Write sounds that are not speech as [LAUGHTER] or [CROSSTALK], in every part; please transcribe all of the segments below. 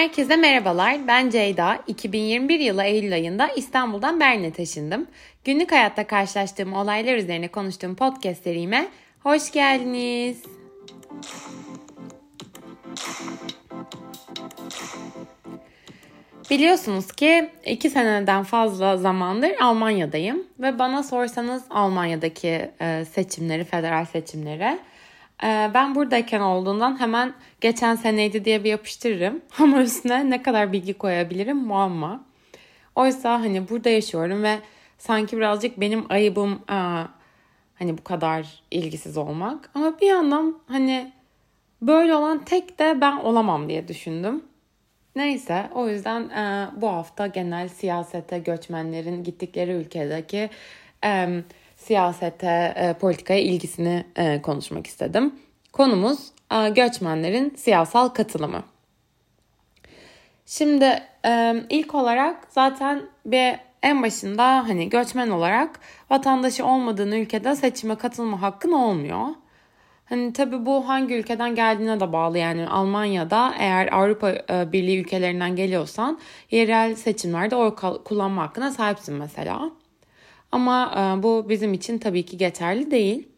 Herkese merhabalar. Ben Ceyda. 2021 yılı Eylül ayında İstanbul'dan Berlin'e taşındım. Günlük hayatta karşılaştığım olaylar üzerine konuştuğum podcast serime hoş geldiniz. Biliyorsunuz ki iki seneden fazla zamandır Almanya'dayım ve bana sorsanız Almanya'daki e, seçimleri, federal seçimleri e, ben buradayken olduğundan hemen geçen seneydi diye bir yapıştırırım. [LAUGHS] Ama üstüne ne kadar bilgi koyabilirim muamma. Oysa hani burada yaşıyorum ve sanki birazcık benim ayıbım e, hani bu kadar ilgisiz olmak. Ama bir yandan hani böyle olan tek de ben olamam diye düşündüm. Neyse o yüzden e, bu hafta genel siyasete göçmenlerin gittikleri ülkedeki siyasete, e, politikaya ilgisini e, konuşmak istedim. Konumuz e, göçmenlerin siyasal katılımı. Şimdi e, ilk olarak zaten bir en başında hani göçmen olarak vatandaşı olmadığın ülkede seçime katılma hakkın olmuyor. Hani tabii bu hangi ülkeden geldiğine de bağlı yani Almanya'da eğer Avrupa e, Birliği ülkelerinden geliyorsan yerel seçimlerde oy kullanma hakkına sahipsin mesela. Ama e, bu bizim için tabii ki geçerli değil.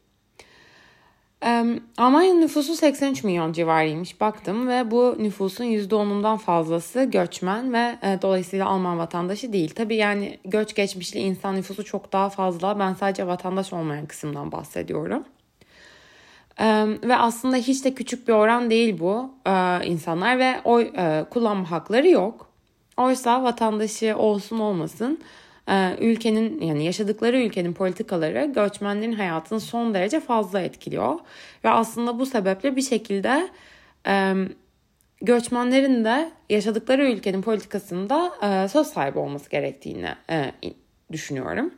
E, Almanya nüfusu 83 milyon civarıymış baktım ve bu nüfusun %10'undan fazlası göçmen ve dolayısıyla Alman vatandaşı değil. Tabii yani göç geçmişli insan nüfusu çok daha fazla. Ben sadece vatandaş olmayan kısımdan bahsediyorum. Ve aslında hiç de küçük bir oran değil bu e, insanlar ve oy e, kullanma hakları yok. Oysa vatandaşı olsun olmasın e, ülkenin yani yaşadıkları ülkenin politikaları göçmenlerin hayatını son derece fazla etkiliyor. Ve aslında bu sebeple bir şekilde göçmenlerin de yaşadıkları ülkenin politikasında e, söz sahibi olması gerektiğini e, düşünüyorum.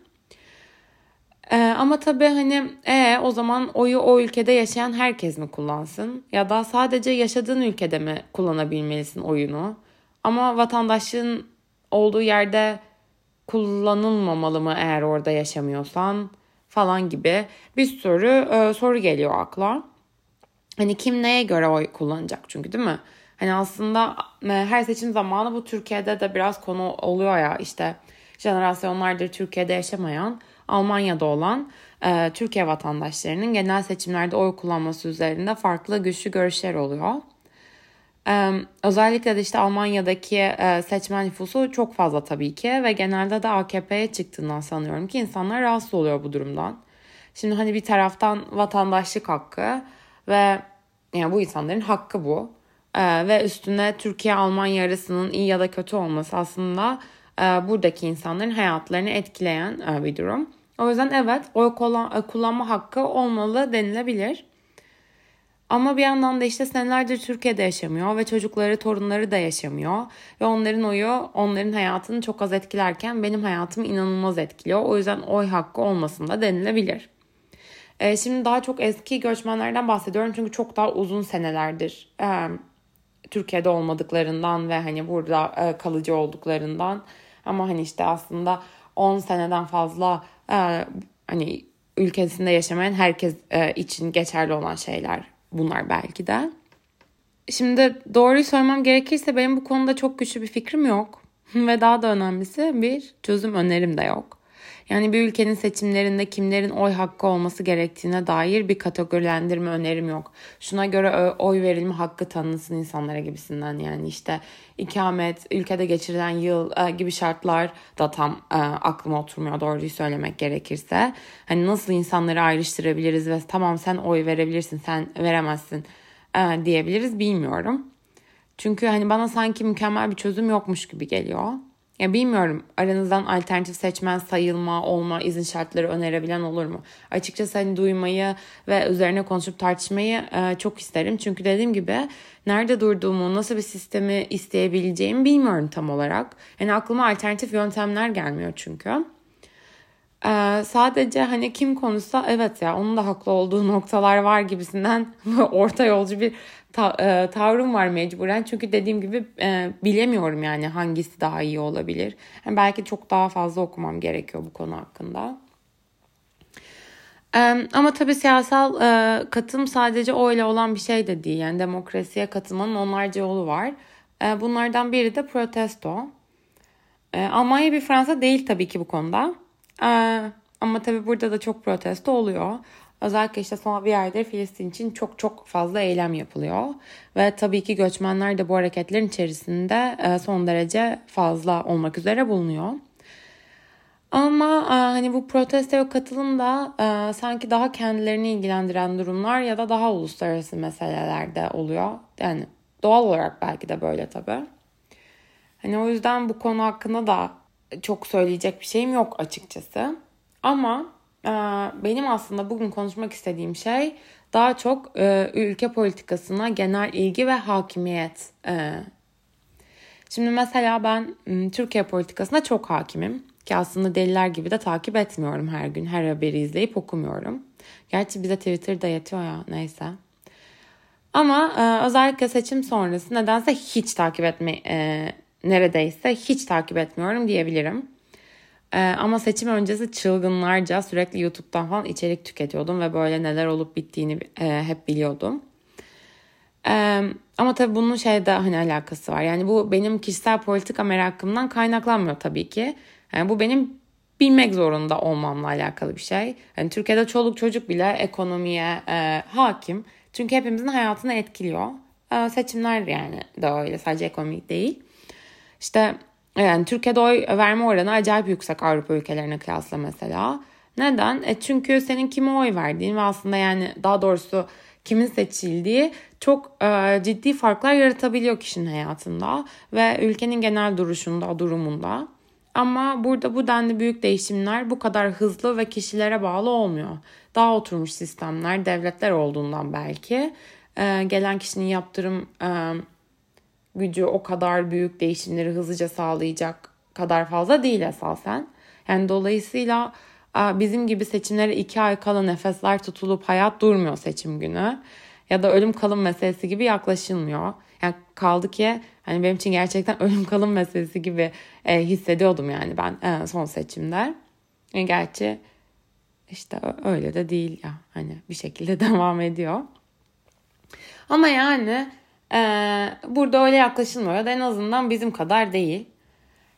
Ee, ama tabii hani e, o zaman oyu o ülkede yaşayan herkes mi kullansın? Ya da sadece yaşadığın ülkede mi kullanabilmelisin oyunu? Ama vatandaşın olduğu yerde kullanılmamalı mı eğer orada yaşamıyorsan falan gibi bir sürü e, soru geliyor akla. Hani kim neye göre oy kullanacak çünkü değil mi? Hani aslında e, her seçim zamanı bu Türkiye'de de biraz konu oluyor ya işte jenerasyonlardır Türkiye'de yaşamayan Almanya'da olan e, Türkiye vatandaşlarının genel seçimlerde oy kullanması üzerinde farklı güçlü görüşler oluyor. Özellikle de işte Almanya'daki e, seçmen nüfusu çok fazla tabii ki ve genelde de AKP'ye çıktığından sanıyorum ki insanlar rahatsız oluyor bu durumdan. Şimdi hani bir taraftan vatandaşlık hakkı ve yani bu insanların hakkı bu. Ee, ve üstüne Türkiye-Almanya arasının iyi ya da kötü olması aslında e, buradaki insanların hayatlarını etkileyen e, bir durum. O yüzden evet oy kullan, e, kullanma hakkı olmalı denilebilir. Ama bir yandan da işte senelerdir Türkiye'de yaşamıyor ve çocukları, torunları da yaşamıyor. Ve onların oyu onların hayatını çok az etkilerken benim hayatımı inanılmaz etkiliyor. O yüzden oy hakkı olmasın da denilebilir. Ee, şimdi daha çok eski göçmenlerden bahsediyorum çünkü çok daha uzun senelerdir e, Türkiye'de olmadıklarından ve hani burada e, kalıcı olduklarından. Ama hani işte aslında 10 seneden fazla e, hani ülkesinde yaşamayan herkes e, için geçerli olan şeyler bunlar belki de. Şimdi doğruyu söylemem gerekirse benim bu konuda çok güçlü bir fikrim yok. [LAUGHS] Ve daha da önemlisi bir çözüm önerim de yok. Yani bir ülkenin seçimlerinde kimlerin oy hakkı olması gerektiğine dair bir kategorilendirme önerim yok. Şuna göre oy verilme hakkı tanınsın insanlara gibisinden yani işte ikamet, ülkede geçirilen yıl e, gibi şartlar da tam e, aklıma oturmuyor doğruyu söylemek gerekirse. Hani nasıl insanları ayrıştırabiliriz ve tamam sen oy verebilirsin sen veremezsin e, diyebiliriz bilmiyorum. Çünkü hani bana sanki mükemmel bir çözüm yokmuş gibi geliyor. Ya bilmiyorum aranızdan alternatif seçmen sayılma, olma, izin şartları önerebilen olur mu? Açıkçası hani duymayı ve üzerine konuşup tartışmayı e, çok isterim. Çünkü dediğim gibi nerede durduğumu, nasıl bir sistemi isteyebileceğimi bilmiyorum tam olarak. Yani aklıma alternatif yöntemler gelmiyor çünkü. Ee, sadece hani kim konuşsa evet ya onun da haklı olduğu [LAUGHS] noktalar var gibisinden [LAUGHS] orta yolcu bir ta, e, tavrım var mecburen. Çünkü dediğim gibi e, bilemiyorum yani hangisi daha iyi olabilir. Yani belki çok daha fazla okumam gerekiyor bu konu hakkında. E, ama tabii siyasal e, katım sadece oyla olan bir şey de değil. Yani demokrasiye katılmanın onlarca yolu var. E, bunlardan biri de protesto. E, Almanya bir Fransa değil tabii ki bu konuda. E, ama tabii burada da çok protesto oluyor. Özellikle işte son bir aydır Filistin için çok çok fazla eylem yapılıyor. Ve tabii ki göçmenler de bu hareketlerin içerisinde e, son derece fazla olmak üzere bulunuyor. Ama e, hani bu protestoya katılım da e, sanki daha kendilerini ilgilendiren durumlar ya da daha uluslararası meselelerde oluyor. Yani doğal olarak belki de böyle tabii. Hani o yüzden bu konu hakkında da çok söyleyecek bir şeyim yok açıkçası. Ama e, benim aslında bugün konuşmak istediğim şey daha çok e, ülke politikasına genel ilgi ve hakimiyet. E. Şimdi mesela ben Türkiye politikasına çok hakimim. Ki aslında deliler gibi de takip etmiyorum her gün. Her haberi izleyip okumuyorum. Gerçi bize Twitter'da yetiyor ya neyse. Ama e, özellikle seçim sonrası nedense hiç takip etme e, neredeyse hiç takip etmiyorum diyebilirim. E, ama seçim öncesi çılgınlarca sürekli YouTube'dan falan içerik tüketiyordum ve böyle neler olup bittiğini e, hep biliyordum. E, ama tabii bunun şeyde hani alakası var. Yani bu benim kişisel politika merakımdan kaynaklanmıyor tabii ki. Yani bu benim bilmek zorunda olmamla alakalı bir şey. Yani Türkiye'de çoluk çocuk bile ekonomiye e, hakim. Çünkü hepimizin hayatını etkiliyor. E, seçimler yani de öyle sadece ekonomik değil. İşte yani Türkiye'de oy verme oranı acayip yüksek Avrupa ülkelerine kıyasla mesela. Neden? E çünkü senin kime oy verdiğin ve aslında yani daha doğrusu kimin seçildiği çok e, ciddi farklar yaratabiliyor kişinin hayatında ve ülkenin genel duruşunda, durumunda. Ama burada bu denli büyük değişimler bu kadar hızlı ve kişilere bağlı olmuyor. Daha oturmuş sistemler, devletler olduğundan belki e, gelen kişinin yaptırım e, gücü o kadar büyük değişimleri hızlıca sağlayacak kadar fazla değil esasen. Yani dolayısıyla bizim gibi seçimlere iki ay kala nefesler tutulup hayat durmuyor seçim günü. Ya da ölüm kalım meselesi gibi yaklaşılmıyor. Yani kaldı ki hani benim için gerçekten [LAUGHS] ölüm kalım meselesi gibi e, hissediyordum yani ben e, son seçimde. E, gerçi işte öyle de değil ya hani bir şekilde [LAUGHS] devam ediyor. Ama yani e, burada öyle yaklaşılmıyor en azından bizim kadar değil.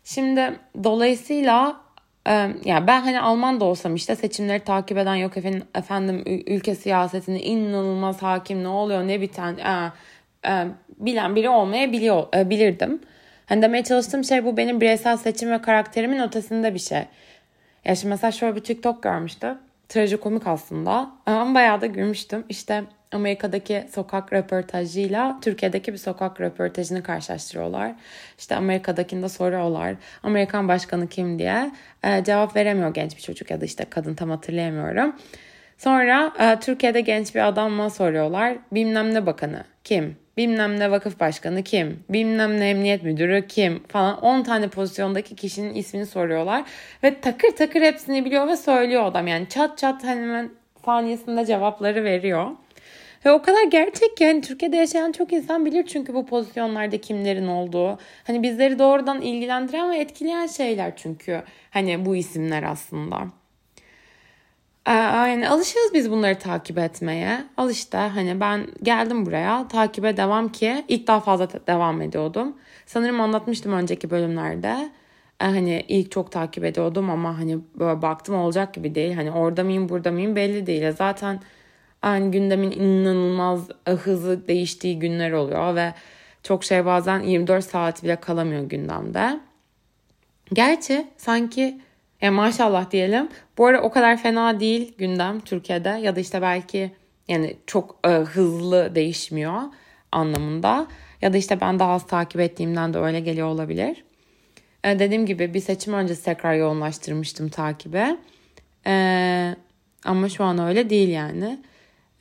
Şimdi dolayısıyla e, ya ben hani Alman da olsam işte seçimleri takip eden yok efendim, efendim ülke siyasetini inanılmaz hakim ne oluyor ne biten e, e, bilen biri olmayabiliyor e, bilirdim. Hani demeye çalıştığım şey bu benim bireysel seçim ve karakterimin ötesinde bir şey. Ya şimdi mesela şöyle bir TikTok görmüştüm. Trajikomik aslında. Ama bayağı da gülmüştüm. İşte Amerika'daki sokak röportajıyla Türkiye'deki bir sokak röportajını karşılaştırıyorlar. İşte Amerika'dakinde soruyorlar. Amerikan başkanı kim diye. Ee, cevap veremiyor genç bir çocuk ya da işte kadın tam hatırlayamıyorum. Sonra e, Türkiye'de genç bir adamla soruyorlar. Bilmem ne bakanı kim? bilmem ne vakıf başkanı kim, bilmem ne emniyet müdürü kim falan 10 tane pozisyondaki kişinin ismini soruyorlar. Ve takır takır hepsini biliyor ve söylüyor adam. Yani çat çat hemen saniyesinde cevapları veriyor. Ve o kadar gerçek ki yani Türkiye'de yaşayan çok insan bilir çünkü bu pozisyonlarda kimlerin olduğu. Hani bizleri doğrudan ilgilendiren ve etkileyen şeyler çünkü hani bu isimler aslında. Yani alışırız biz bunları takip etmeye. Al işte hani ben geldim buraya takibe devam ki ilk daha fazla devam ediyordum. Sanırım anlatmıştım önceki bölümlerde. Hani ilk çok takip ediyordum ama hani böyle baktım olacak gibi değil. Hani orada mıyım burada mıyım belli değil. Zaten hani gündemin inanılmaz hızlı değiştiği günler oluyor ve çok şey bazen 24 saat bile kalamıyor gündemde. Gerçi sanki e, maşallah diyelim. Bu arada o kadar fena değil gündem Türkiye'de ya da işte belki yani çok e, hızlı değişmiyor anlamında. Ya da işte ben daha az takip ettiğimden de öyle geliyor olabilir. E, dediğim gibi bir seçim öncesi tekrar yoğunlaştırmıştım takibe. E, ama şu an öyle değil yani.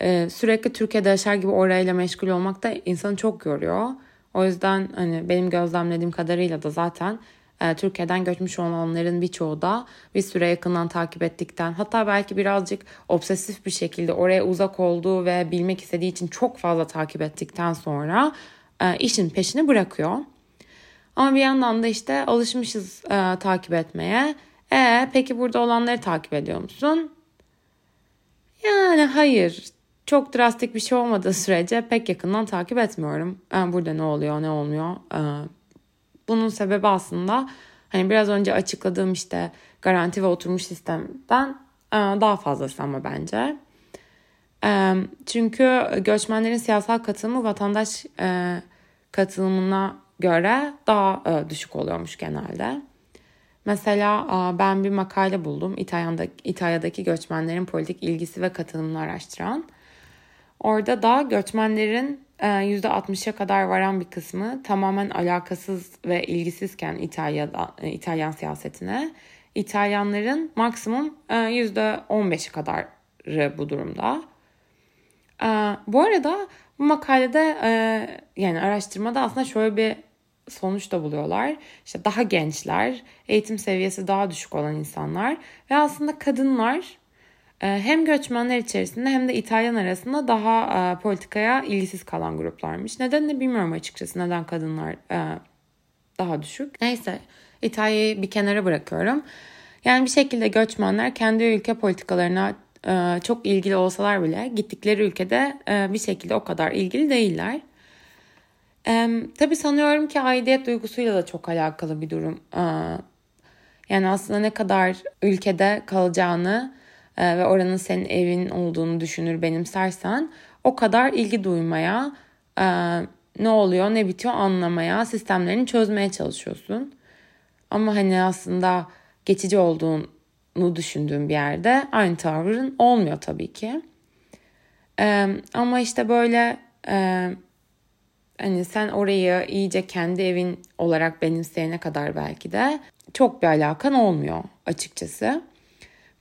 E, sürekli Türkiye'de yaşar gibi orayla meşgul olmak da insanı çok yoruyor. O yüzden hani benim gözlemlediğim kadarıyla da zaten e, Türkiye'den göçmüş olanların birçoğu da bir süre yakından takip ettikten hatta belki birazcık obsesif bir şekilde oraya uzak olduğu ve bilmek istediği için çok fazla takip ettikten sonra e, işin peşini bırakıyor. Ama bir yandan da işte alışmışız e, takip etmeye. E peki burada olanları takip ediyor musun? Yani hayır çok drastik bir şey olmadığı sürece pek yakından takip etmiyorum. Yani burada ne oluyor ne olmuyor. Ee, bunun sebebi aslında hani biraz önce açıkladığım işte garanti ve oturmuş sistemden e, daha fazlası ama bence. E, çünkü göçmenlerin siyasal katılımı vatandaş e, katılımına göre daha düşük oluyormuş genelde. Mesela ben bir makale buldum İtalya'daki, İtalya'daki göçmenlerin politik ilgisi ve katılımını araştıran. Orada da göçmenlerin %60'a kadar varan bir kısmı tamamen alakasız ve ilgisizken İtalya'da İtalyan siyasetine İtalyanların maksimum %15'i kadar bu durumda. Bu arada bu makalede yani araştırmada aslında şöyle bir sonuç da buluyorlar. İşte daha gençler, eğitim seviyesi daha düşük olan insanlar ve aslında kadınlar hem göçmenler içerisinde hem de İtalyan arasında daha politikaya ilgisiz kalan gruplarmış. Nedenini bilmiyorum açıkçası neden kadınlar daha düşük. Neyse İtalya'yı bir kenara bırakıyorum. Yani bir şekilde göçmenler kendi ülke politikalarına e, çok ilgili olsalar bile gittikleri ülkede e, bir şekilde o kadar ilgili değiller. E, tabii sanıyorum ki aidiyet duygusuyla da çok alakalı bir durum. E, yani aslında ne kadar ülkede kalacağını e, ve oranın senin evin olduğunu düşünür benimsersen o kadar ilgi duymaya, e, ne oluyor ne bitiyor anlamaya, sistemlerini çözmeye çalışıyorsun. Ama hani aslında geçici olduğunu düşündüğüm bir yerde aynı tavrın olmuyor tabii ki. Ee, ama işte böyle e, hani sen orayı iyice kendi evin olarak benimseyene kadar belki de çok bir alakan olmuyor açıkçası.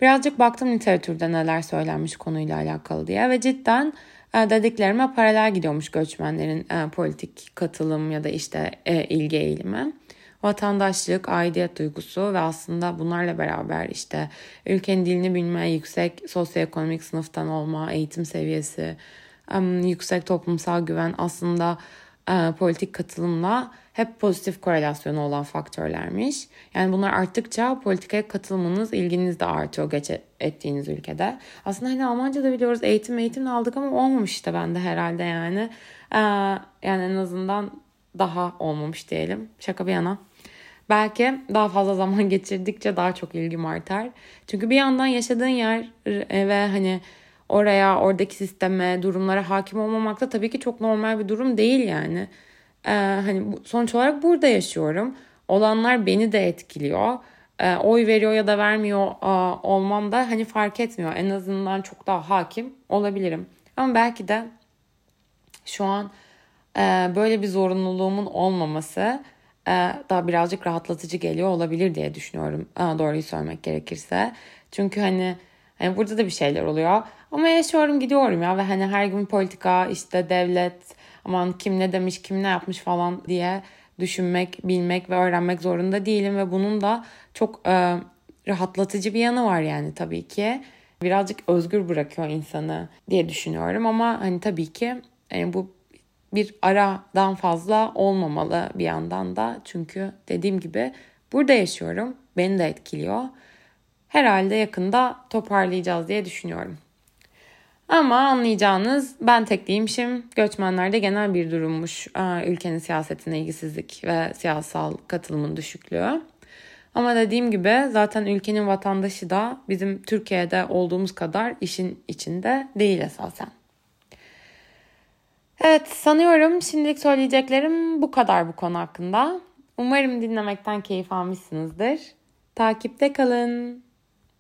Birazcık baktım literatürde neler söylenmiş konuyla alakalı diye ve cidden e, dediklerime paralel gidiyormuş göçmenlerin e, politik katılım ya da işte e, ilgi eğilimi. Vatandaşlık, aidiyet duygusu ve aslında bunlarla beraber işte ülkenin dilini bilme, yüksek sosyoekonomik sınıftan olma, eğitim seviyesi, yüksek toplumsal güven aslında politik katılımla hep pozitif korelasyonu olan faktörlermiş. Yani bunlar arttıkça politikaya katılmanız, ilginiz de artıyor geç ettiğiniz ülkede. Aslında hani Almanca da biliyoruz eğitim eğitim aldık ama olmamış işte bende herhalde yani. yani en azından daha olmamış diyelim. Şaka bir yana. Belki daha fazla [LAUGHS] zaman geçirdikçe daha çok ilgim artar. Çünkü bir yandan yaşadığın yer e, ve hani oraya, oradaki sisteme, durumlara hakim olmamak da tabii ki çok normal bir durum değil yani. Ee, hani sonuç olarak burada yaşıyorum. Olanlar beni de etkiliyor. Ee, oy veriyor ya da vermiyor e, olmam da hani fark etmiyor. En azından çok daha hakim olabilirim. Ama belki de şu an e, böyle bir zorunluluğumun olmaması e, daha birazcık rahatlatıcı geliyor olabilir diye düşünüyorum. E, doğruyu söylemek gerekirse. Çünkü hani, hani burada da bir şeyler oluyor. Ama yaşıyorum gidiyorum ya ve hani her gün politika işte devlet aman kim ne demiş kim ne yapmış falan diye düşünmek, bilmek ve öğrenmek zorunda değilim ve bunun da çok e, rahatlatıcı bir yanı var yani tabii ki. Birazcık özgür bırakıyor insanı diye düşünüyorum ama hani tabii ki yani bu bir aradan fazla olmamalı bir yandan da. Çünkü dediğim gibi burada yaşıyorum. Beni de etkiliyor. Herhalde yakında toparlayacağız diye düşünüyorum. Ama anlayacağınız ben tek değilmişim. Göçmenlerde genel bir durummuş. Ülkenin siyasetine ilgisizlik ve siyasal katılımın düşüklüğü. Ama dediğim gibi zaten ülkenin vatandaşı da bizim Türkiye'de olduğumuz kadar işin içinde değil esasen. Evet sanıyorum şimdilik söyleyeceklerim bu kadar bu konu hakkında. Umarım dinlemekten keyif almışsınızdır. Takipte kalın.